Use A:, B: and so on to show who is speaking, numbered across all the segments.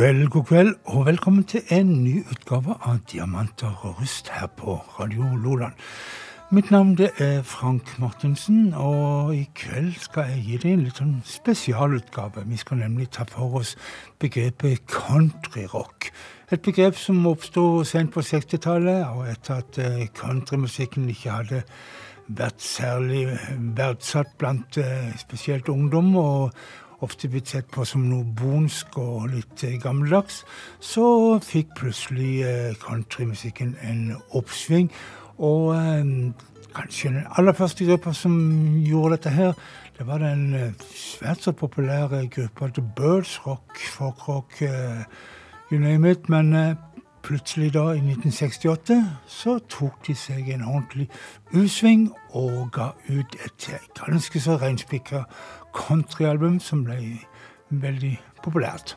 A: kveld, god kveld, og velkommen til en ny utgave av Diamanter og rust her på Radio Loland. Mitt navn det er Frank Martinsen, og i kveld skal jeg gi deg en litt sånn spesialutgave. Vi skal nemlig ta for oss begrepet countryrock. Et begrep som oppsto sent på 60-tallet, og etter at eh, countrymusikken ikke hadde vært særlig verdsatt blant eh, spesielt ungdom. og ofte blitt sett på som noe bonsk og litt eh, gammeldags, så fikk plutselig eh, countrymusikken en oppsving. Og eh, kanskje den aller første gruppa som gjorde dette her, det var den svært så populære gruppa The Birds, rock, folkrock, you name it. Men plutselig da, i 1968, så tok de seg en ordentlig U-sving og ga ut et ganske så reinspikka countryalbum som ble veldig populært.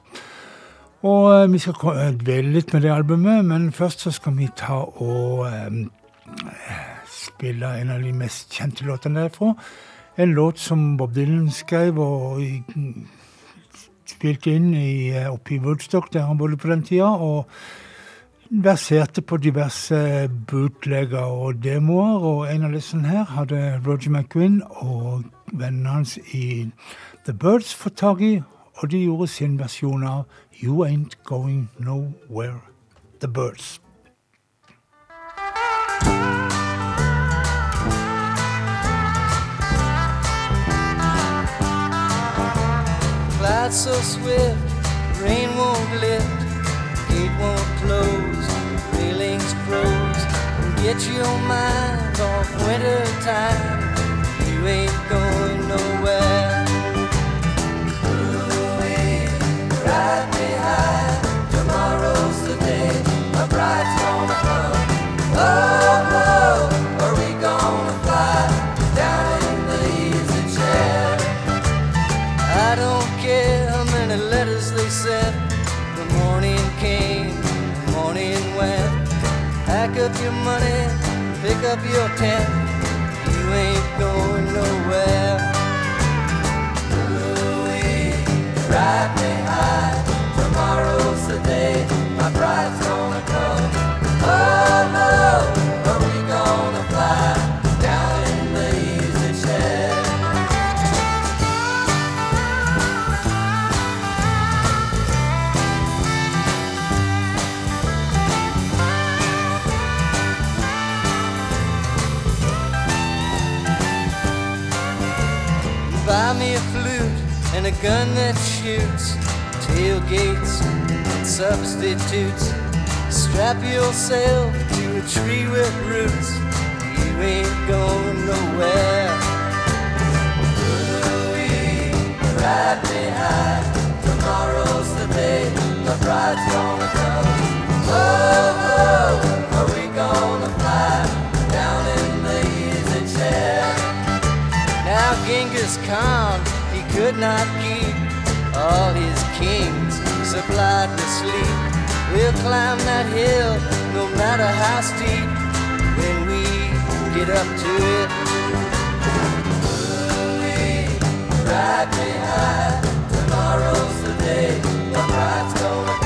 A: Og eh, vi skal eh, dvele litt med det albumet, men først så skal vi ta og um, spille en av de mest kjente låtene derfra. En låt som Bob Dylan skrev og spilte inn i, oppe i Woodstock, der han bodde på den tida. og verserte på diverse bootlegger og demoer, og en av disse her hadde Roger McQueen og vennene hans i The Birds fått tak i, og de gjorde sin versjon av You Ain't Going Nowhere, The Birds. Clouds so swift, rain won't lift, gate won't close, railings froze. Get your mind off winter time you ain't going up your money, pick up your tent You ain't going nowhere. Louis, ride me high. Tomorrow's the day gun that shoots, tailgates and substitutes. Strap yourself to a tree with roots. You ain't going nowhere. Louis, ride me high. Tomorrow's the day the bride's gonna come. Oh, oh, are we gonna fly down in the easy chair? Now Genghis Khan, could not keep all his kings supplied with sleep. We'll climb that hill no matter how steep when we get up to it. Ride me high, tomorrow's the day, the bride's gonna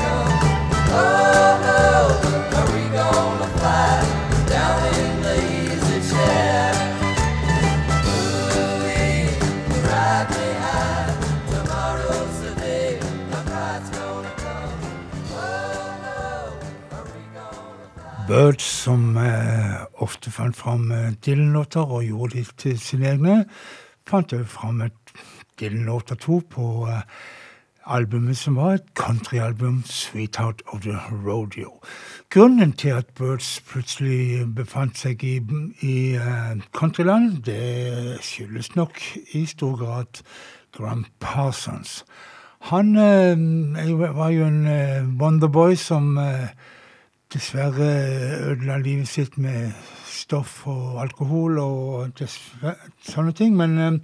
A: Birds, som eh, ofte fant fram eh, Dylan-låter og gjorde de til sine egne, fant også fram Dylan-låt og to på eh, albumet som var et countryalbum, 'Sweetheart of the Rodeo'. Grunnen til at Birds plutselig befant seg i, i uh, countryland, det skyldes nok i stor grad Grand Parsons. Han uh, var jo en uh, Wonderboy som uh, dessverre ødela livet sitt med stoff og alkohol og sånne ting. Men eh,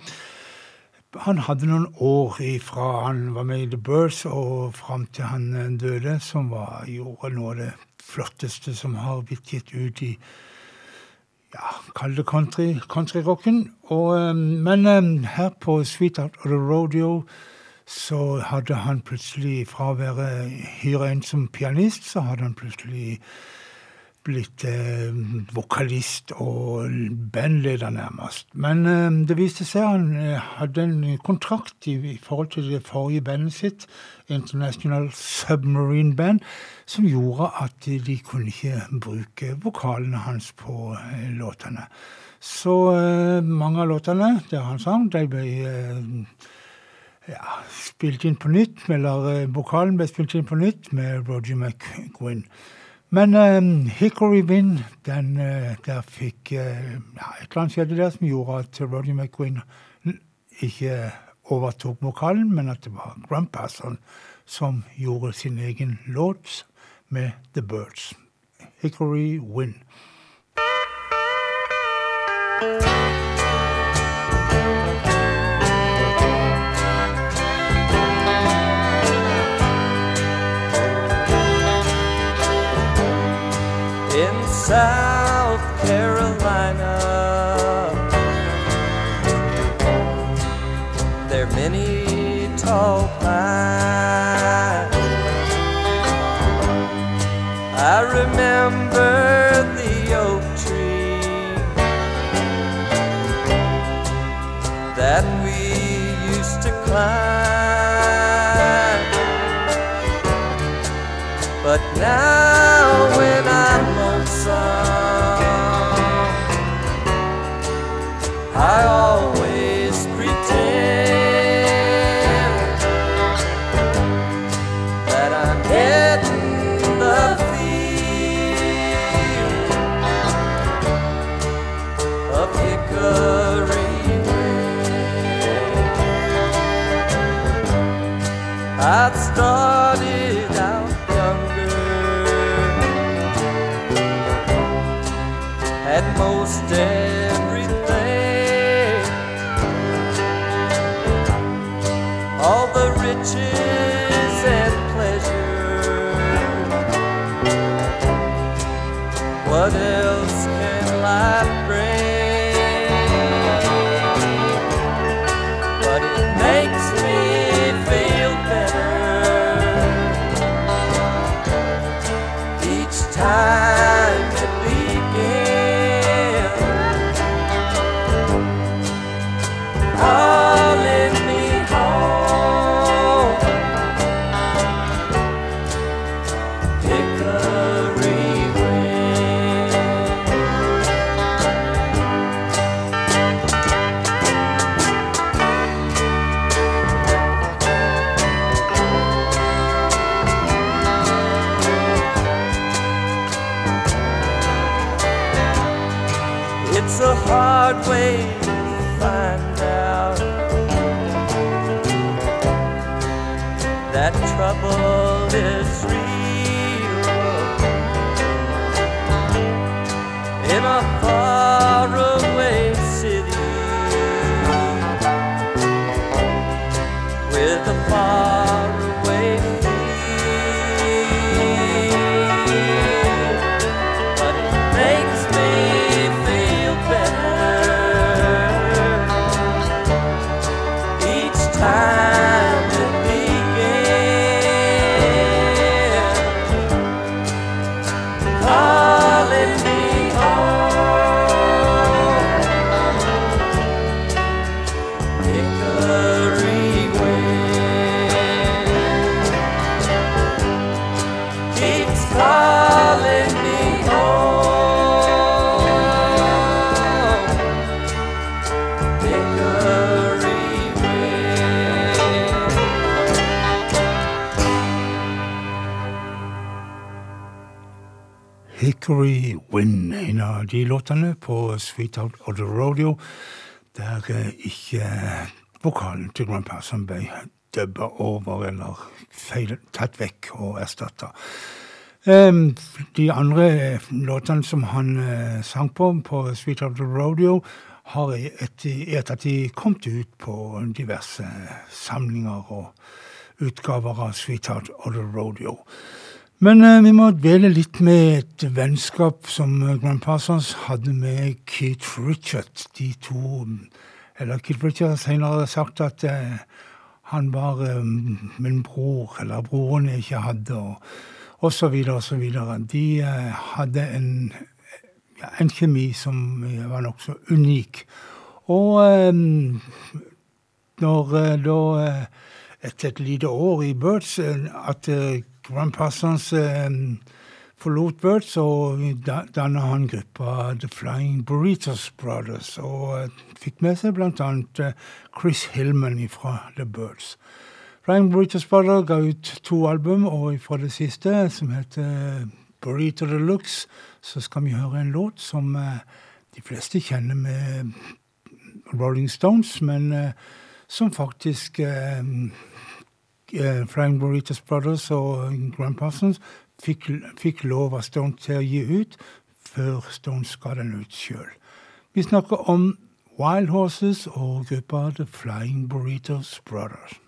A: han hadde noen år ifra han var med i The Birds og fram til han eh, døde, som var, gjorde noe av det flotteste som har blitt gitt ut i ja, kall det country, countryrocken. Um, men um, her på Sweetheart of the Rodeo så hadde han plutselig, fra å være hyra som pianist, så hadde han plutselig blitt eh, vokalist og bandleder, nærmest. Men eh, det viste seg han eh, hadde en kontrakt i, i, forhold til det forrige bandet sitt, International Submarine Band, som gjorde at de kunne ikke bruke vokalene hans på eh, låtene. Så eh, mange av låtene der han sang, de ble ja, spilt inn på nytt, eller eh, vokalen ble spilt inn på nytt med Roger McGuinn. Men um, Hickory Wind, den, uh, der fikk uh, ja, Et eller annet skjedde der som gjorde at Roger McGuinn ikke overtok vokalen, men at det var Grandpasson som gjorde sin egen låt med The Birds. Hickory Wind.
B: South Carolina. instead. Hickory
A: Win, en av de låtene på Sweetheart of the Rodeo der eh, ikke eh, vokalen til Grand Person ble dubba over eller feil, tatt vekk og erstatta. De andre låtene som han sang på på Sweet of the Rodeo, har etter at de kom ut på diverse samlinger og utgaver av Sweetheart of the Rodeo. Men uh, vi må dvele litt med et vennskap som Grand Parsons hadde med Keith Richard. De to Eller Keith Richard har senere sagt at uh, han var um, min bror, eller broren jeg ikke hadde. og og så videre og så videre. De eh, hadde en, ja, en kjemi som eh, var nokså unik. Og eh, når da etter et lite år i Birds at Grand Parsons forlot Birds, og danna han gruppa The Flying Burritos Brothers, og fikk med seg blant annet Chris Hillman fra The Birds. Flying Burritos Brothers ga ut to album, og fra det siste, som heter Burrito Deluxe, så skal vi høre en låt som de fleste kjenner med Rolling Stones, men som faktisk uh, Flying Burritos Brothers og Grand Parsons fikk, fikk lov av Stone til å gi ut før Stone ga den ut sjøl. Vi snakker om Wild Horses og gruppa The Flying Burritos Brothers.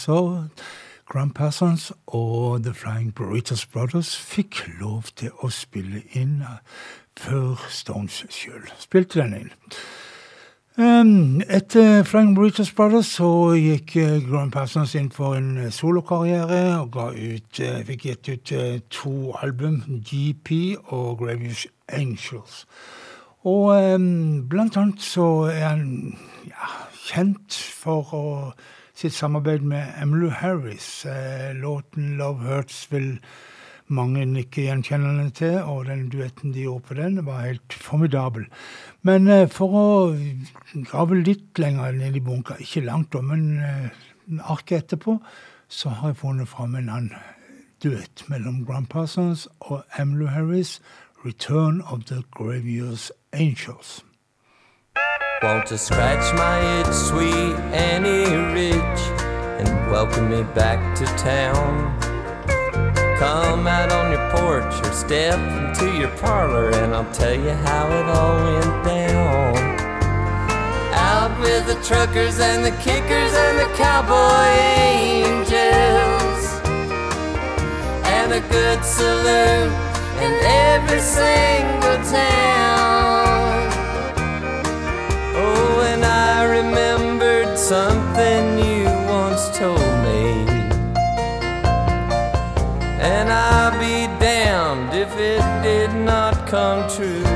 A: Altså Grand Persons og The Flying Burritos Brothers fikk lov til å spille inn eh, før Stones sjøl spilte den inn. Um, etter Flying Burritos Brothers så gikk eh, Grand Persons inn for en eh, solokarriere og ut, fikk gitt ut to album, GP og Gravious Angels. Og um, blant annet så er han ja, kjent for å, sitt samarbeid med Emmylou Harris. Eh, låten 'Love Hurts' vil mange nikke gjenkjennende til, og den duetten de gjorde på den, var helt formidabel. Men eh, for å grave litt lenger ned i bunka, ikke langt om men eh, arket etterpå, så har jeg funnet fram en annen duett mellom Grand Parsons og Emmylou Harris, 'Return of the Gravious Angels'.
B: Want to scratch my itch, sweet Annie Rich, and welcome me back to town. Come out on your porch or step into your parlor, and I'll tell you how it all went down. Out with the truckers and the kickers and the cowboy angels, and a good saloon in every single town. Something you once told me. And I'd be damned if it did not come true.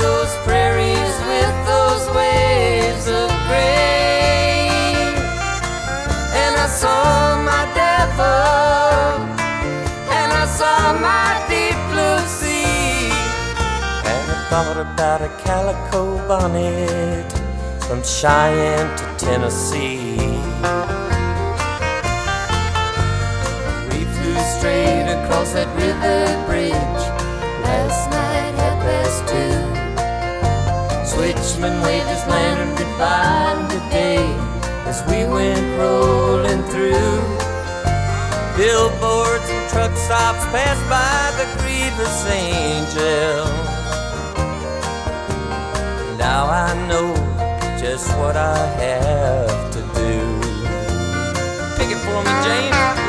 B: Those prairies with those waves of grain. And I saw my devil. And I saw my deep blue sea. And I thought about a calico bonnet from Cheyenne to Tennessee. We flew straight across that river bridge last night at past two. Switchman waved his lantern goodbye today as we went rolling through. Billboards and truck stops passed by the grievous angel. Now I know just what I have to do. Pick it for me, James.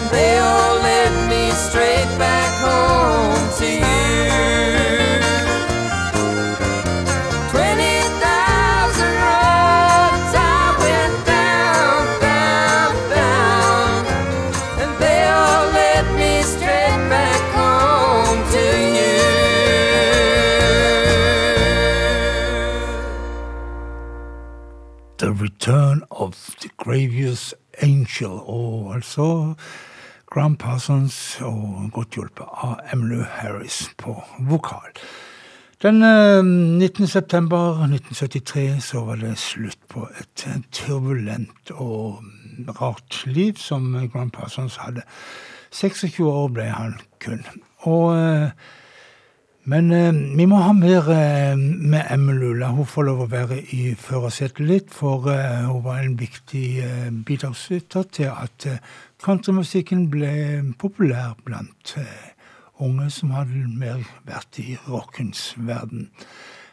B: And they all led me straight back home to you. Twenty thousand roads I went down, down, down, and they all led me straight back home to you.
A: The Return of the Gravious Angel. Oh, Og altså Gram Parsons, og godt hjulpet av Emily Harris på vokal. Den eh, 19. september 1973 så var det slutt på et eh, turbulent og rart liv som Gram Parsons hadde. 26 år ble han kun. Og eh, men eh, vi må ha mer eh, med Emily. La hun få lov å være i førersetet litt, for eh, hun var en viktig eh, bidragsyter til at eh, countrymusikken ble populær blant eh, unge som hadde mer vært i rockens verden.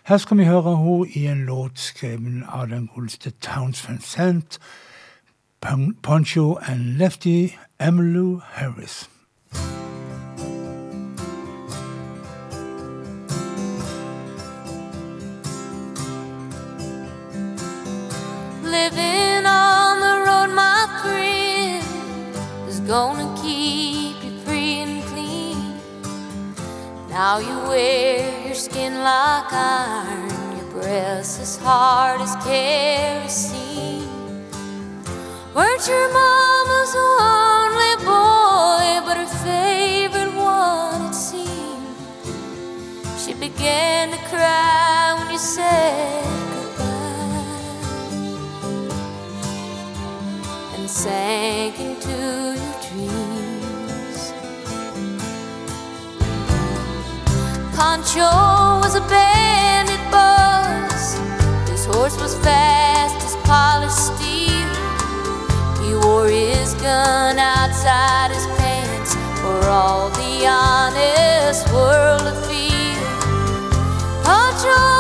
A: Her skal vi høre henne i en låt skrevet av den godeste Towns sent Poncho and Lefty Emmylou Harris.
C: Living gonna keep you free and clean. Now you wear your skin like iron, your breath as hard as kerosene. Weren't your mama's only boy, but her favorite one, it seemed. She began to cry when you said goodbye and sank into Pancho was a bandit boss. His horse was fast as polished steel. He wore his gun outside his pants for all the honest world to feel. Pancho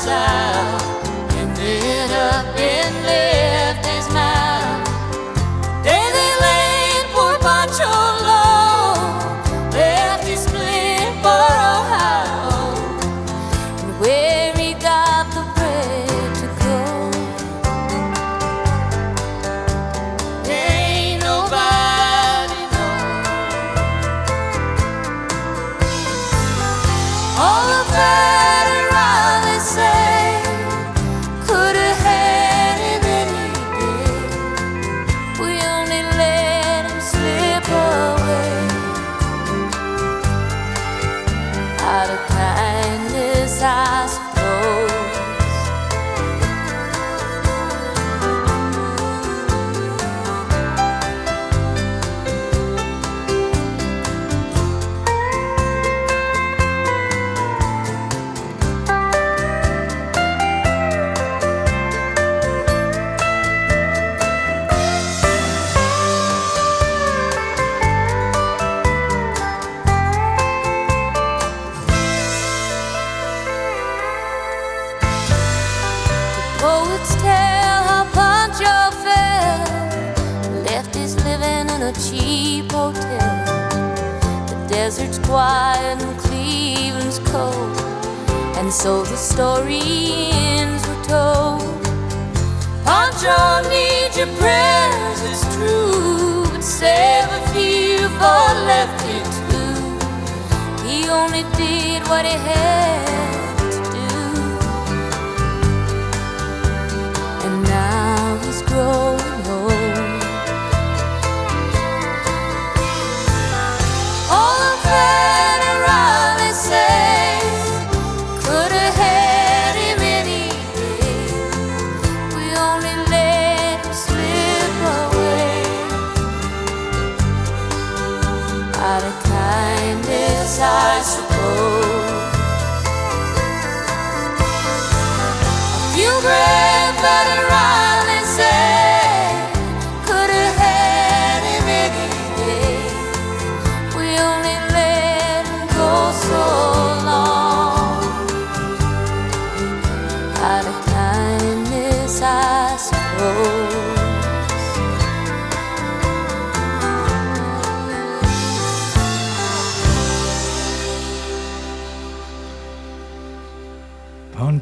C: sound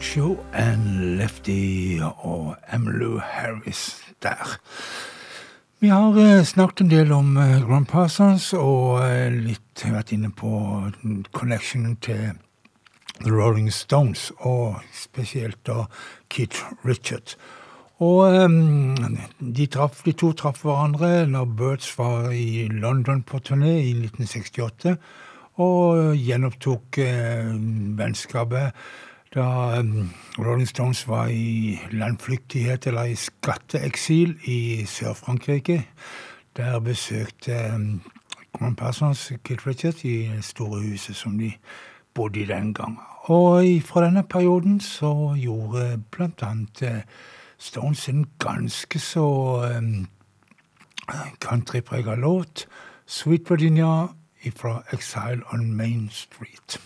A: Pancho and Lefty og Emlu Harris der. Vi har eh, snakket en del om eh, Grand Parsons og eh, litt vært inne på connectionen til The Rolling Stones, og spesielt da Keith Richard. Og eh, de, traff, de to traff hverandre når Birds var i London på turné i 1968, og gjenopptok vennskapet da um, Rolling Stones var i landflyktighet eller i skatteeksil i Sør-Frankrike. Der besøkte Common Persons, Kid Richard i det store huset som de bodde i den gangen. Og fra denne perioden så gjorde annet eh, Stones en ganske så um, countryprega låt, Sweet Virginia fra Exile on Main Street.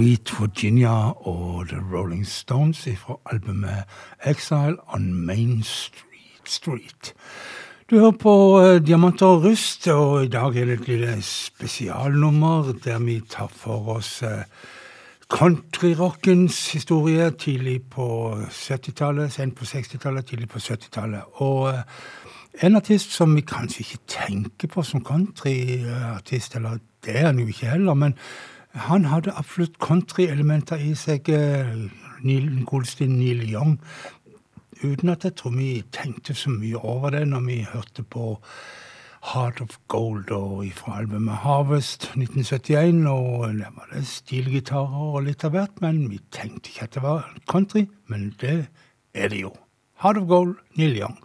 A: Sweet Virginia og The Rolling Stones fra albumet Exile on Main Street. Street. Du hører på uh, Diamanter og rust, og i dag er det et lille spesialnummer der vi tar for oss uh, countryrockens historie tidlig på 70-tallet, sent på 60-tallet, tidlig på 70-tallet. Og uh, en artist som vi kanskje ikke tenker på som countryartist, eller det er han jo ikke heller, men han hadde absolutt country-elementer i seg. Neil, godeste Neil Young uten at jeg tror vi tenkte så mye over det når vi hørte på Heart of Gold og fra albumet Harvest 1971. Og der var det stilgitarer og litt av hvert, men vi tenkte ikke at det var country. Men det er det jo. Heart of Gold, Neil Young.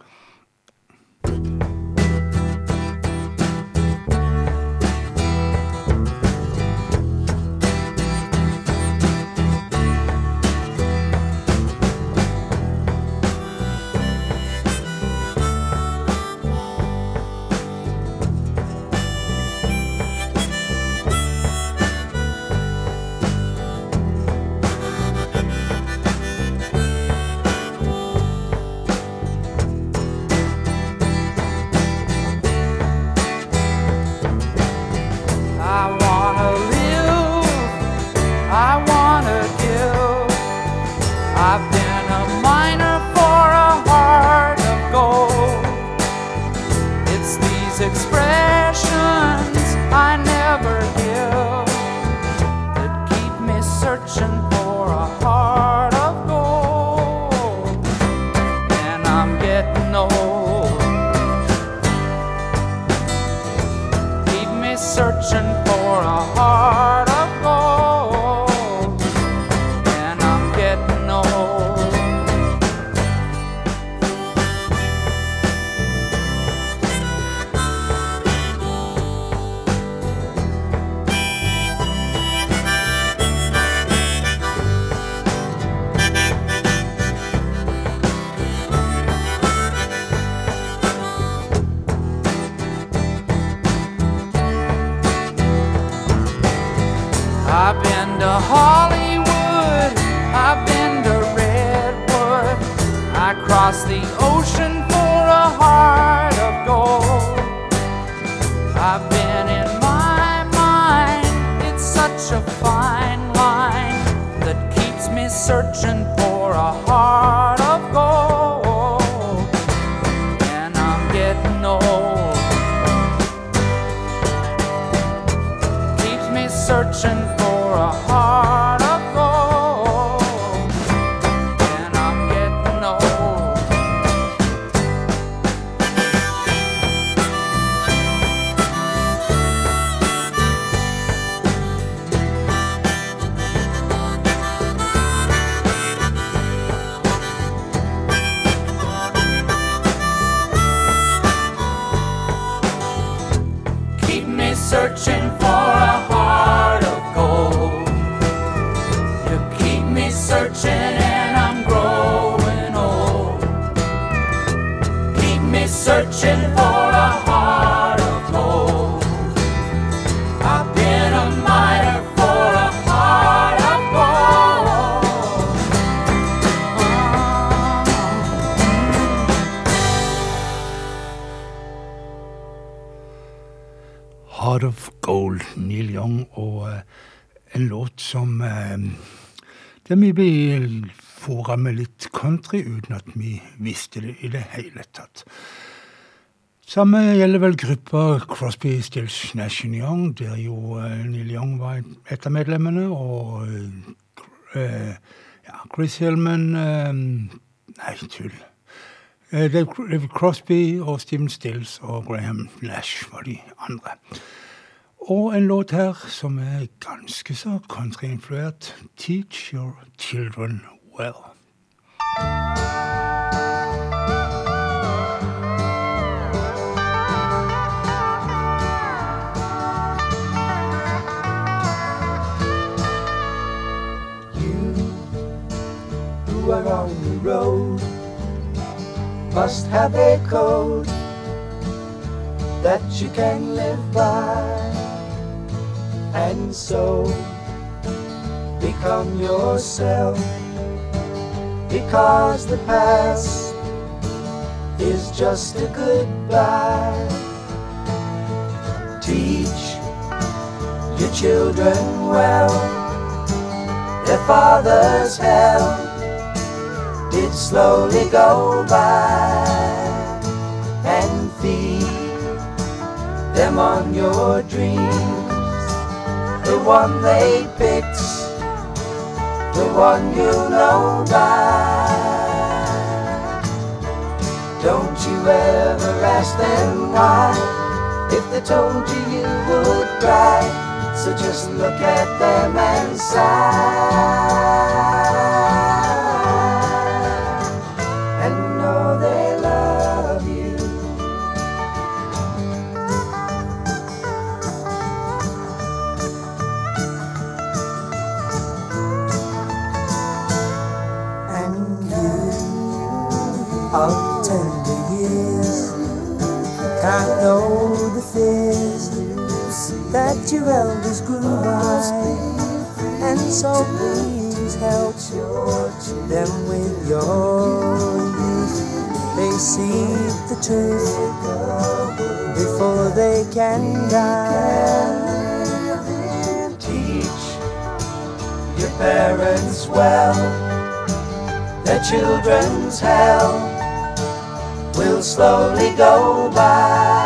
A: Der vi ble fora med litt country uten at vi visste det i det hele tatt. Samme gjelder vel gruppa Crosby, Stills, Nash Young, der jo uh, Neil Young var et av medlemmene, og uh, ja, Chris Hillman uh, Nei, tull. David Crosby og Steven Stills og Graham Nash var de andre. Og en låt her som er ganske så countryinfluert. 'Teach Your Children Well'.
D: You who are on the road must have a code that you can live by. And so become yourself. Because the past is just a goodbye. Teach your children well, their father's hell did slowly go by. And feed them on your dreams, the one they picked the one you know by. Don't you ever ask them why, if they told you you would cry. So just look at them and sigh.
E: That your elders grew by. And so please help them with your youth. They see the truth before they can die.
D: Teach your parents well, their children's hell will slowly go by.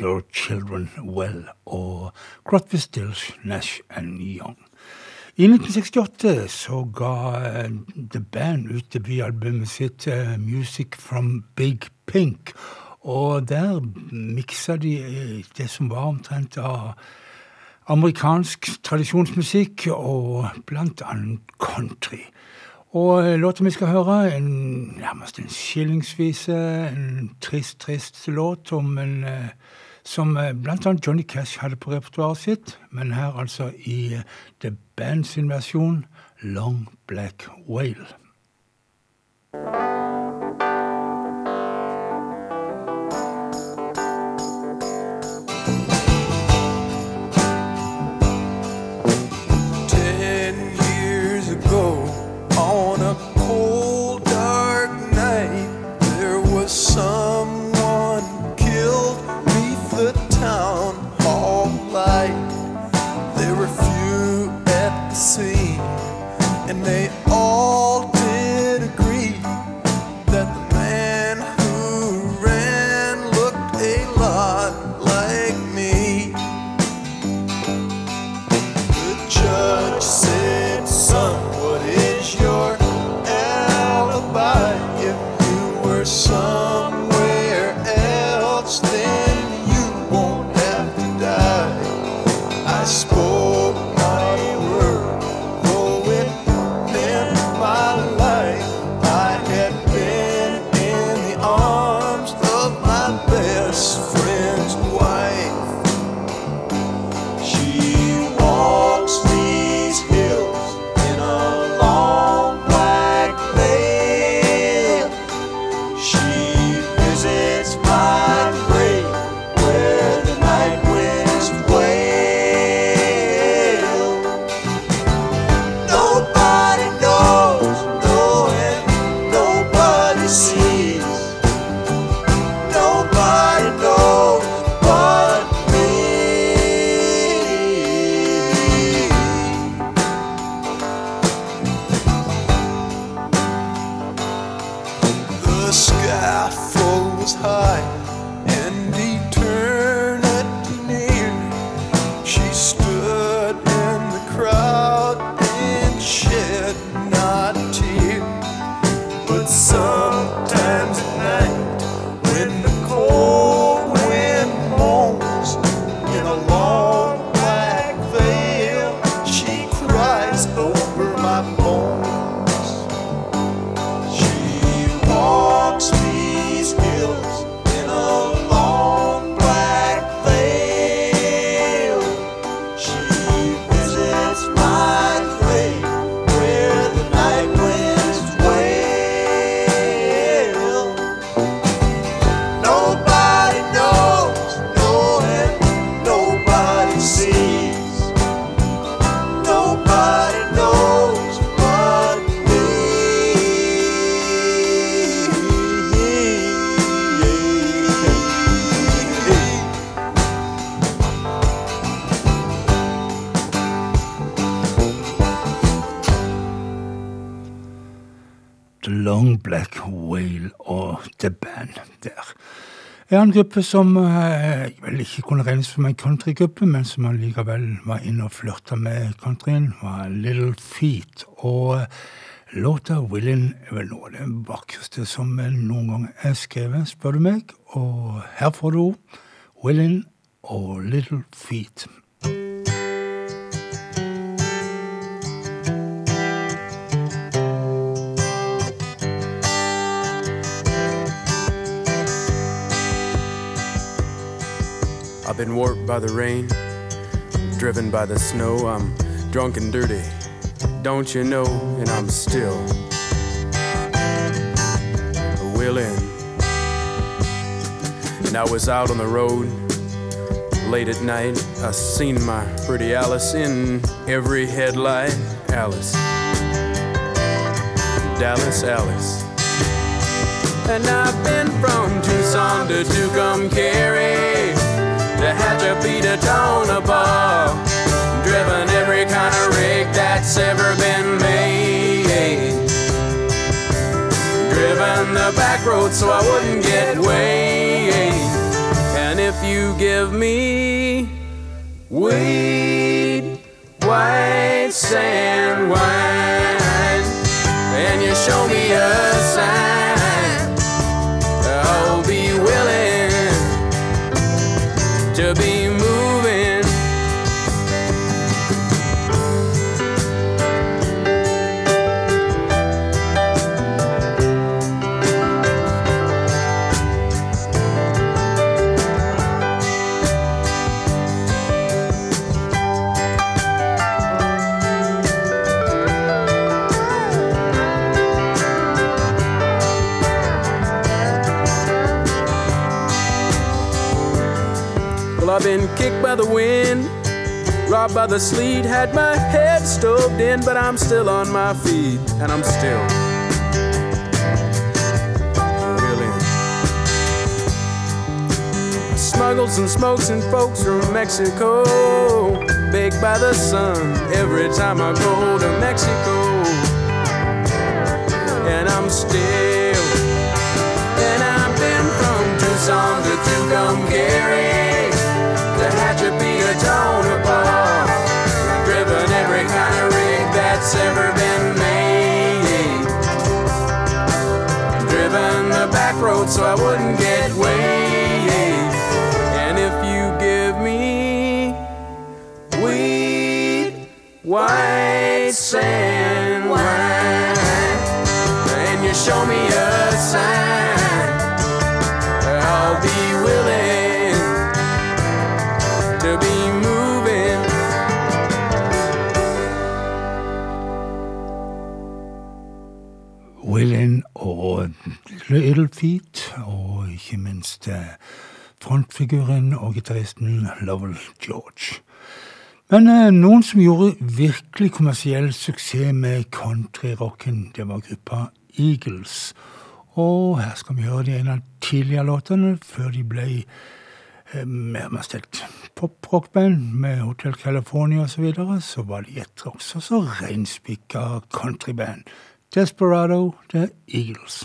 A: Your Children Well og Crotby Stills, Nash and Young. I 1968 så ga eh, The Band ut debutalbumet sitt eh, Music from Big Pink. Og der miksa de eh, det som var omtrent av amerikansk tradisjonsmusikk og blant annet country. Og låta vi skal høre, en, nærmest en skillingsvise, en trist, trist låt om en som bl.a. blant annet Johnny Cash hadde på repertoaret sitt, men her altså i The Band sin versjon, Long Black Whale. En annen gruppe som jeg vel ikke kunne regnes som en countrygruppe, men som allikevel var inne og flørta med countryen, var Little Feet. Og eh, låta 'Willin' er vel noe av det vakreste som noen gang er skrevet, spør du meg. Og her får du 'Willin' og Little Feet'.
F: I've been warped by the rain, driven by the snow. I'm drunk and dirty, don't you know? And I'm still willing. And I was out on the road late at night. I seen my pretty Alice in every headlight. Alice, Dallas, Alice. And I've been from Tucson to Tucumcari to Hatchapee to Tonopah. Driven every kind of rig that's ever been made. Driven the back road so I wouldn't get weighed. And if you give me weed, white sand wine, and you show me a sign, I've been kicked by the wind, robbed by the sleet, had my head stoved in, but I'm still on my feet, and I'm still willing. Smuggles and smokes and folks from Mexico, baked by the sun every time I go to Mexico, and I'm still. And I've been from Tucson to Tucumcari road so I wouldn't get weighed. And if you give me weed, white sand wine, and you show me a sign, I'll be willing to be moving.
A: Willin og Little Feet, frontfiguren og gitaristen Lovell George. Men eh, noen som gjorde virkelig kommersiell suksess med countryrocken, det var gruppa Eagles. Og her skal vi høre de en av tidligere låtene, før de ble eh, mer et pop-rockband med Hotel California osv. Så, videre, så var de et også så reinspikka countryband. Desperado, The Eagles.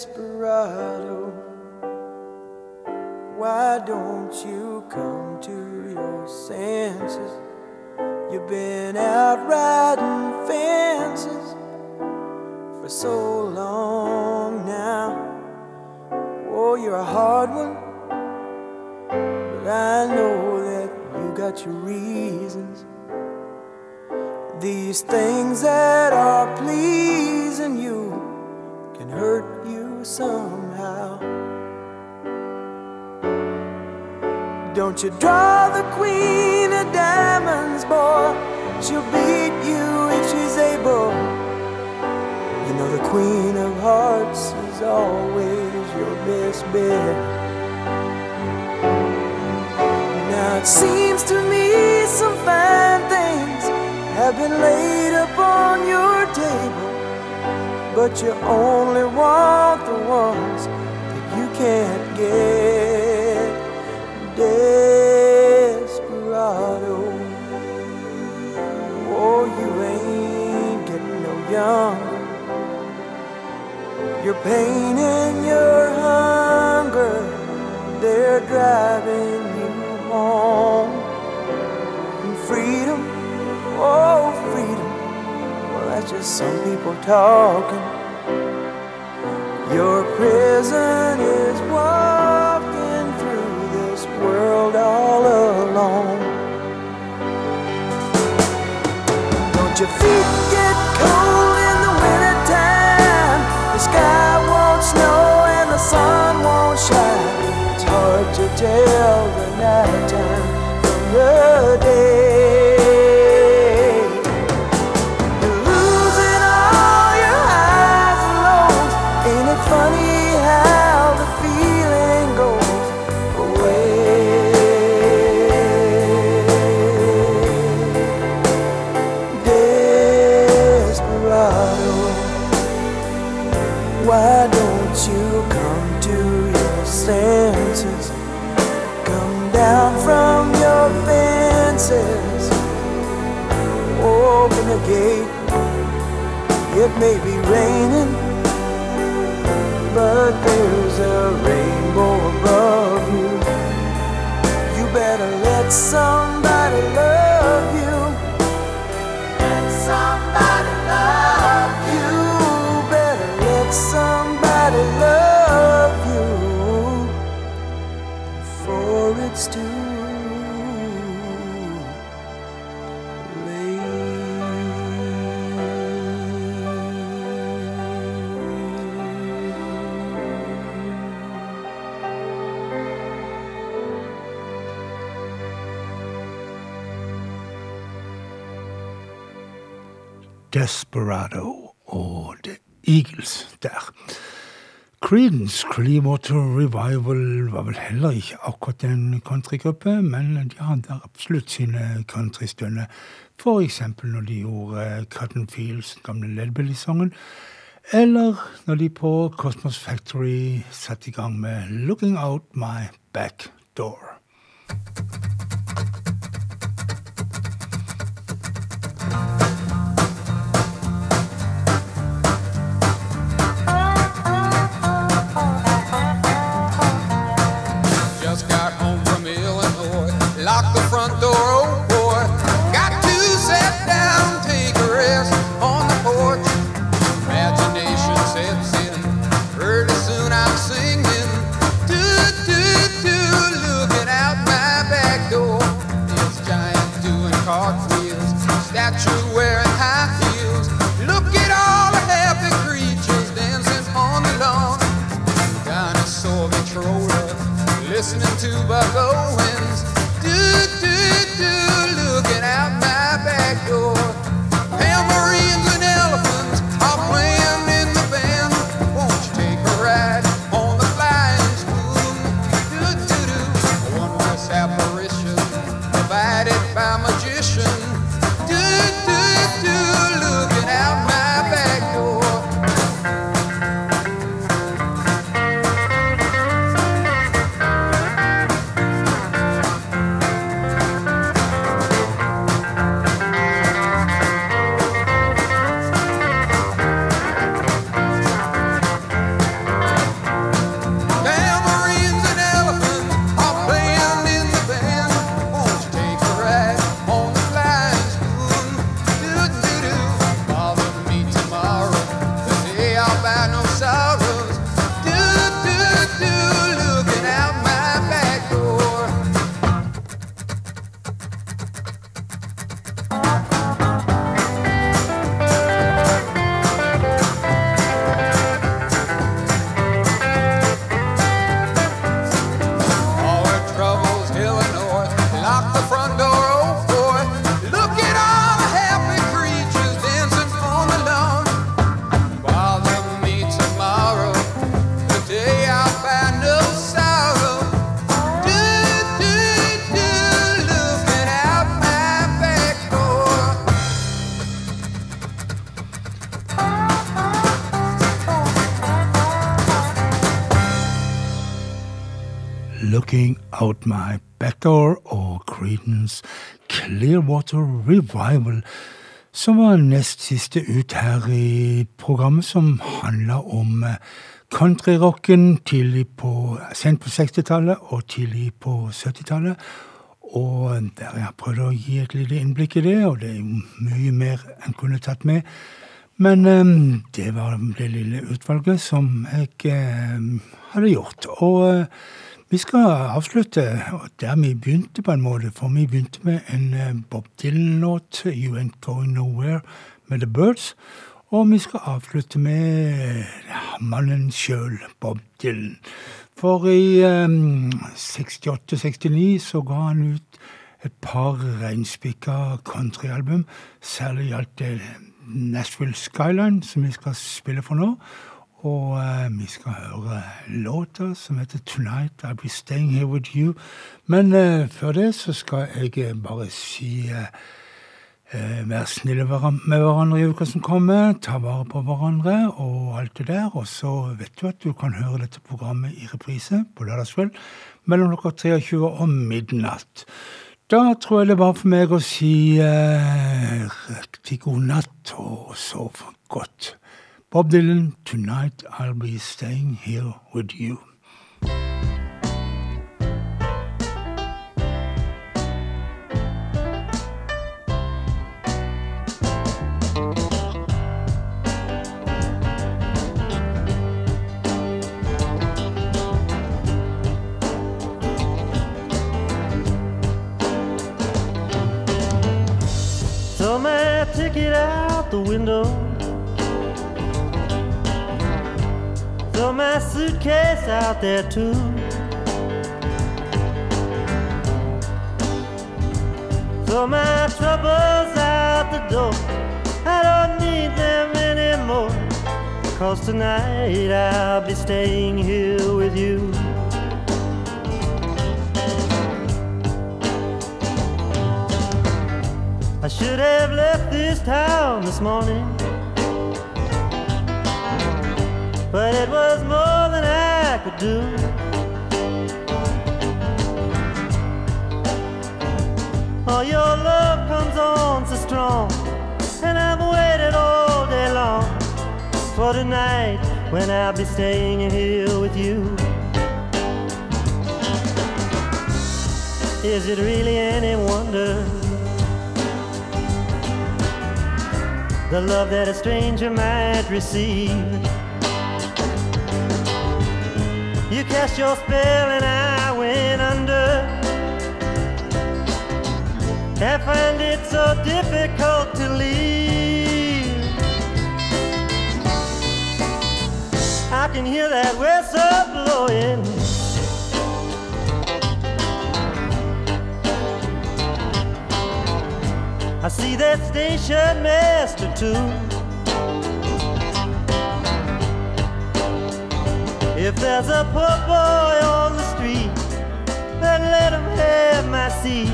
E: Desperado, why don't you come to your senses? You've been out riding fences for so long now. Oh, you're a hard one, but I know that you got your reasons. These things that are pleasing Don't you draw the queen of diamonds, boy. She'll beat you if she's able. You know the queen of hearts is always your best bet. Now it seems to me some fine things have been laid upon your table, but you only want the ones that you can't get. Your pain and your hunger, they're driving you home. And freedom, oh, freedom, well, that's just some people talking. Your prison is walking through this world all alone. Don't your feet get cold? tell Desperado
A: og The Eagles der. Creedence Clearwater Revival var vel heller ikke akkurat en countrygruppe, men de hadde absolutt sine countrystunder. For eksempel når de gjorde Cotton Fields, gamle Ledbelly-sangen. Eller når de på Cosmos Factory satte i gang med Looking Out My Back Door.
G: cargo winds. Do, do, do, looking out my back door.
A: Clearwater Revival, som var nest siste ut her i programmet, som handla om eh, countryrocken tidlig på, sent på 60-tallet og tidlig på 70-tallet. Og der jeg prøvde å gi et lite innblikk i det, og det er mye mer enn kunne tatt med. Men det var det lille utvalget som jeg hadde gjort. Og vi skal avslutte der vi begynte, på en måte. For vi begynte med en uh, Bob Dylan-låt, 'You Ain't Going Nowhere', med The Birds. Og vi skal avslutte med uh, mannen sjøl, Bob Dylan. For i um, 68-69 så ga han ut et par reinspikka countryalbum. Særlig gjaldt det Nashville Skyline, som vi skal spille for nå. Og eh, vi skal høre låta som heter 'Tonight I'll Be Staying Here With You'. Men eh, før det så skal jeg bare si eh, Vær snille med hverandre i uka som kommer. Ta vare på hverandre og alt det der. Og så vet du at du kan høre dette programmet i reprise på lørdagskveld mellom klokka 23 og midnatt. Da tror jeg det var for meg å si eh, riktig god natt og sov godt. Bob Dylan, tonight I'll Be Staying Here With You'.
H: There too. Throw my troubles out the door. I don't need them anymore. Cause tonight I'll be staying here with you. I should have left this town this morning. But it was more could do. Oh, your love comes on so strong, and I've waited all day long for tonight when I'll be staying here with you. Is it really any wonder? the love that a stranger might receive. Cast your spell and I went under. I find it so difficult to leave. I can hear that whistle blowing. I see that station master too. If there's a poor boy on the street, then let him have my seat.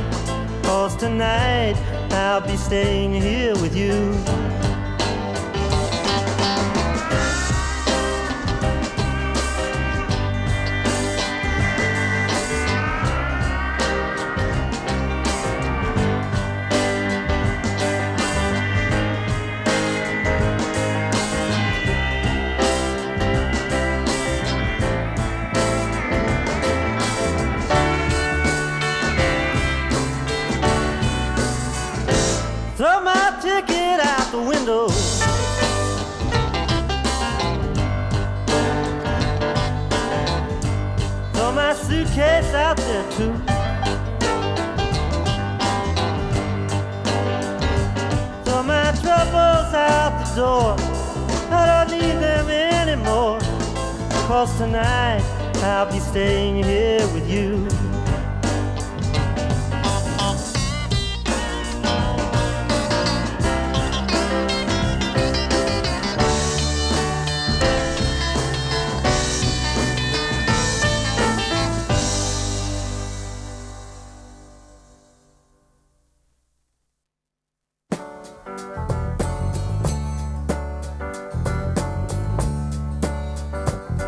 H: Cause tonight I'll be staying here with you.